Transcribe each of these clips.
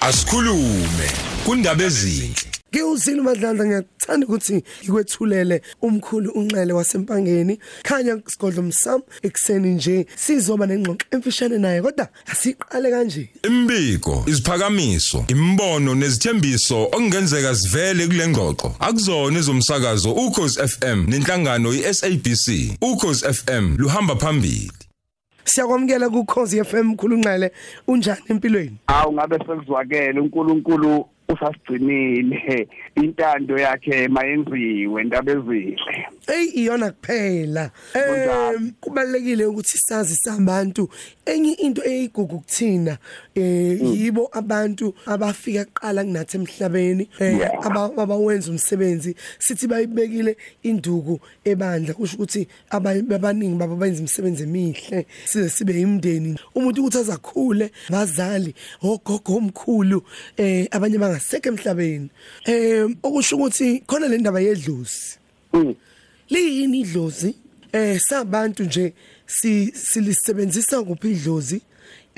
asikhulume kundaba ezinhle. Ngiyuzile uMadlandla ngiyathanda ukuthi ngikwethulele umkhulu unxele wasempangeni. Khanya sigodlo msam ekseni nje sizoba nengxoxo emfishane naye kodwa asiqale kanje. Imbiko isiphakamiso imbono nezithembiso okungenzeka sivele kule ngxoxo. Akuzona ezomsakazo ukhozi FM nenhlangano iSABC ukhozi FM luhamba phambili. Siyakwamukela ku Khosi FM khulunqele unjani empilweni? Awu ngabe sekuzwakele uNkulunkulu usasigcinile. Intando yakhe mayenziwe indaba ezihle Ey iyona kuphela. Em kubalekile ukuthi sazi sabantu. Enye into eyigugu kuthina eh yibo abantu abafika kuqala kunathi emhlabeni eh abawenza umsebenzi. Sithi bayibekile induku ebandla kusho ukuthi aba- abaningi babo benza imisebenzi emihle. Size sibe imndeni umuntu ukuthi azakhule bazali ogogo omkhulu eh abanye bangasekho emhlabeni. Eh okusho ukuthi khona le ndaba yedlozi. Mm. liyini idlozi? Eh sabantu nje si silisebenzisa kuphi idlozi?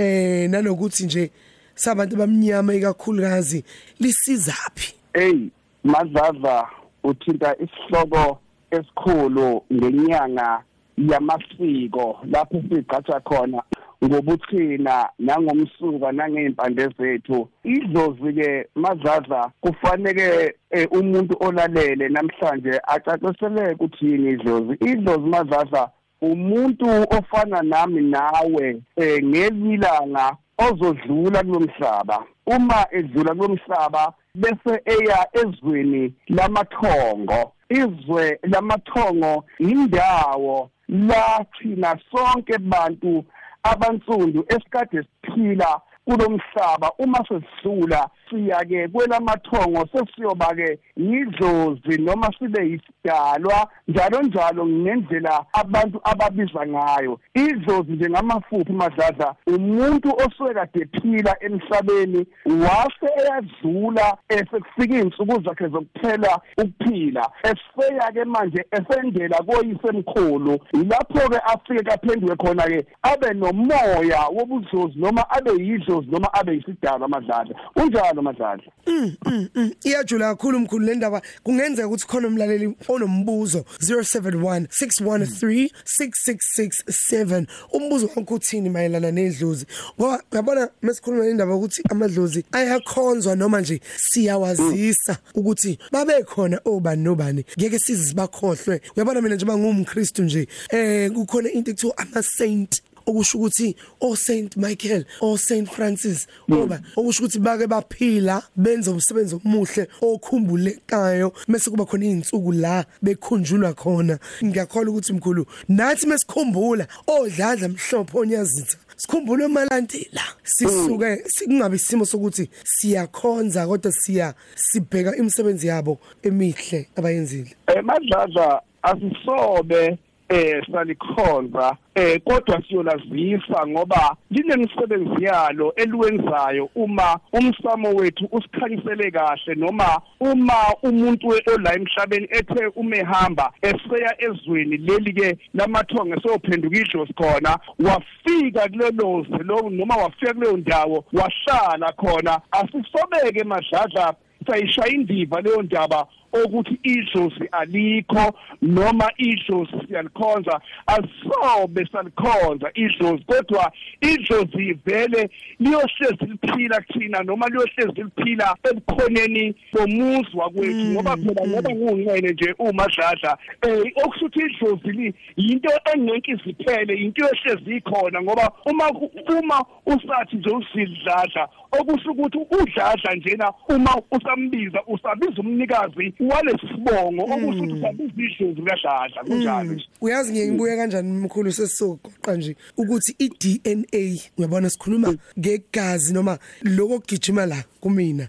Eh nanokuthi nje sabantu bamnyama ikakhulukazi lisizaphi hey madlaza uthinta isihloko esikhulu ngenyanga yamasiko lapho sigqatsha khona ngobuthina nangomsuka nangeimpande zethu. Idlozi ke madlaza kufanele eh, umuntu olalele namhlanje acacisele ukuthini idlozi idlozi madlaza umuntu ofana nami nawe eh, ngelilanga ozodlula kulomhlaba uma edlula kulomhlaba bese eya ezweni lamathongo. Izwe lamathongo indawo la thina sonke bantu abansundu esikade siphila kulomhlaba uma sesidlula siya ke kwelamathongo sesiyoba ke yidlozi noma sibe yisidalwa njalo njalo ngendlela abantu ababiza ngayo. Idlozi njengamafuphi madladla umuntu osuke ephila emhlabeni wase eyadlula esekufika izinsuku zakhe zokuphela ukuphila. Eseya ke manje esendela koyisemkhulu lapho ke afike kaphenduke khona ke abe nomoya wobudlozi noma abe yidlozi noma abe yisidalwa madladla unjalo madladla Mm, mm, mm. iyajula kakhulu umkhulu le ndaba kungenzeka ukuthi khona umlaleli onombuzo. 071 613 6667 umbuzo wakho uthini mayelana nedlozi? Ngoba uyabona mesikhuluma indaba ukuthi amadlozi ayakhonzwa noma nje siyawazisa ukuthi babe khona obani nobani. Ngeke sizi sibakhohlwe. Uyabona mina njengoba ngumkristu nje eh kukhona into ekuthiwa ama saint okusho ukuthi o Saint Michael o Saint Francis ngoba okusho ukuthi bake baphila benza umsebenzi omuhle okhumbulekayo bese kuba khona izinsuku la bekhunjulwa khona. Ngiyakholwa ukuthi mkhulu nathi mesikhumbula odladla mhlophe onyazitha sikhumbule emalantela sisuke singabe isimo sokuthi siyakhonza kodwa siya sibheka imisebenzi yabo emihle abayenzile. Eh madladla asisobe eh salikhonza. Eh kodwa siyolazisa ngoba linemisebenzi yalo eliwenzayo uma umsamo wethu usikhanyisele kahle noma uma umuntu ola emhlabeni ethe umehamba eseya ezweni leli ke lamathongo esophenduka idlozi khona wafika kulelo lo noma wafika kuleyo ndawo wahlala khona. Asisobeke madladla sayishaya indiva leyo ndaba ukuthi idlozi alikho noma idlozi siyalikhonza asobe salikhonza idlozi kodwa idlozi vele liyohlezi liphila kuthina noma liyohlezi liphila ebukhoneni bomuzwa kwethu. Ngoba phela ngoba ngunqene nje umadladla eh okusuthi idlozi li yinto engeke iziphele into yohlezi ikhona ngoba uma uma usathi nje usidladla okusho ukuthi udladla njena uma usambiza usabiza umnikazi walesibongo okusho ukuthi usabiza idlozi kadladla kunjalo nje. Uyazi ngeke ngibuye kanjani mkhulu sesisogoqa nje ukuthi iDNA uyabona sikhuluma ngegazi noma lokho kugijima la kumina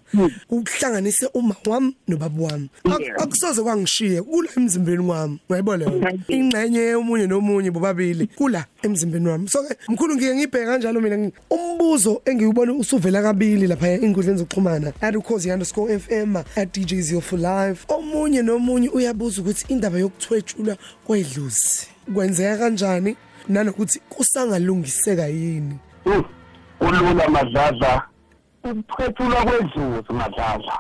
ukuhlanganise uma wami nobaba wami. Akusoze kwangishiye kula emzimbeni wami uyayibona yona? Ingxenye omunye nomunye bobabili kula. Emzimbeni wami. So ke mkhulu ngike ngibheka kanjalo mina ngi- umbuzo engiwubona usuvela kabili lapha enkundleni zokuxhumana @ukhozi_fm @djzio for life. Omunye nomunye uyabuza ukuthi indaba yokuthwetshulwa kwedlozi kwenzeka kanjani? Nanokuthi kusangalungiseka yini? Uh, kulula madladla ukuphethulwa kwedlozi madlala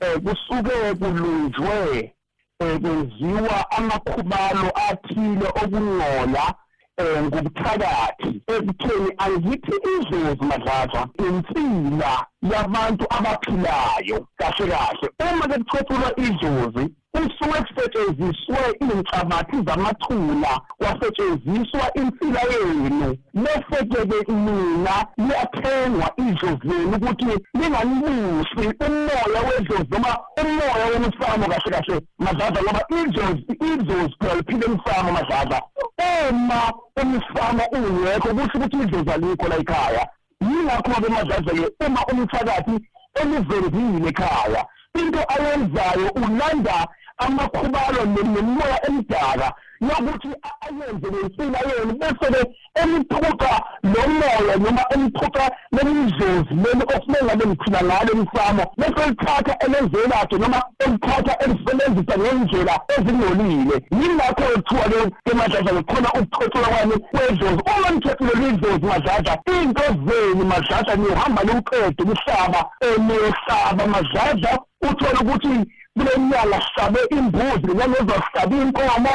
eh kusuke kulunjwe eh kwenziwa amakhubalo athile okungcola eh ngobuthakathi ekutheni angithi idlozi madlaza insila yabantu abaphilayo. Kahle kahle. Uma ke kuthethulwa idlozi kusuke kusetshenziswe inhlabathi zamathuna kwasetshenziswa insila yenu. Bese-ke mina liyathengwa idlozi lenu ukuthi linganibusi umoya wedlozi noma umoya wemsamo kahle kahle madladla ngoba idlozi idlozi phela liphile emsamo madladla. Uma umsamo ungekho kusho ukuthi idlozi alikho la ekhaya. Yingakho-ke madladla-ke uma umthakathi elivenzile ekhaya. Into ayenzayo ulanda amakhubalo nemimoya emdaka. Yokuthi ayenze lensila yenu bese-ke emiphuca lo moya noma emiphuca lemidlozi leli okumele ngabe liphila ngalo emsamo bese lithatha elenzelayo noma elithatha elisebenzisa ngendlela ezingcolile. Yingakho kuthiwa ke madladla khona ukuthothola kwami kwedlozi uma nithethulele idlozi madladla into zenu madladla niyohamba niwuqede umhlaba niyohlaba madladla. Uthole ukuthi kule nyanga sihlabe imbuzi ngenyanga ezasihlabe inkomo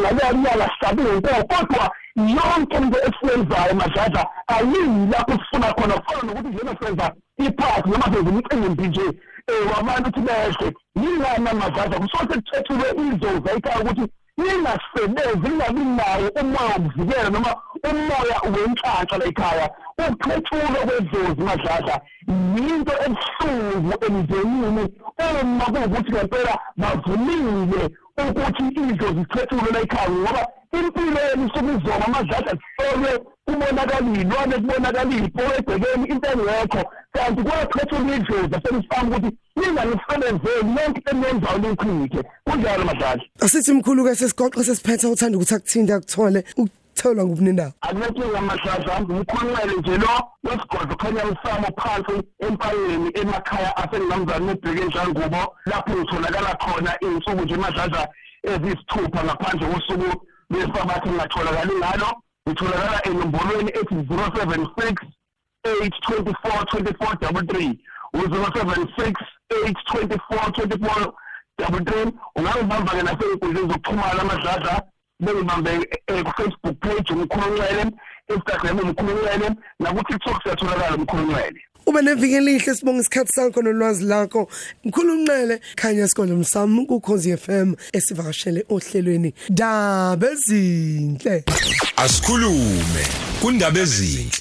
ngaleya nyanga sihlabe inkomo kodwa yonke into esiyenzayo madladla ayiyi lapho sifuna khona kufana nokuthi njena senza iphasi noma senza imicimbi nje um wabantu ukuthi behle. Yingana madladla kusoke kuthethulwe izoza ekhaya ukuthi ningasebenzi ningabi nawo umoya wokuvikela noma umoya wenhlanhla la ekhaya. Ukuthethulwa kwedlozi madladla. Yinto ebuhlungu emndenini uma kuwukuthi ngempela bavumile ukuthi idlozi zithethulwe la ekhaya ngoba impilo yenu isuke izoma amadladla kuhlolwe kubonakala iy'lwane kubonakala iy'poko ebhekeni into engekho kanti kwathethulwa idlozi asemfama ukuthi ninganisebenzeli yonke eniyenzayo liyichithe kunjalo madladla asithi mkhulu-ke sesigoqo sesiphethe uthanda ukuthi akuthinde akuthole ukutholwa ngubunindaba akunenkinga amadladla umkhonqele nje lo wesigodlo khanya usamo phansi empayeni emakhaya asenginamzane ubheke njangubo lapho ngitholakala khona iy'nsuku nje madladla eziyisithupha ngaphandle kosuku lwesabathi ngingatholakali ngalo. Ngitholakala enombolweni ethi zero seven six eight twenty four twenty four double three. U-zero seven six eight twenty four twenty four double three. Ungangibamba-ke nasey'nkundleni zokuxhumana amadladla bengibambe ku-facebook page umkhuluncele instagram umkhuluncele naku-tiktok siyatholakala umkhuluncele ube neviki elihle sibonga isikhathi sakho nolwazi lakho. Mkhulunqele khanya isikole msami kukhozi FM esivakashele ohlelweni. Daba ezinhle asikhulume kundaba ezinhle.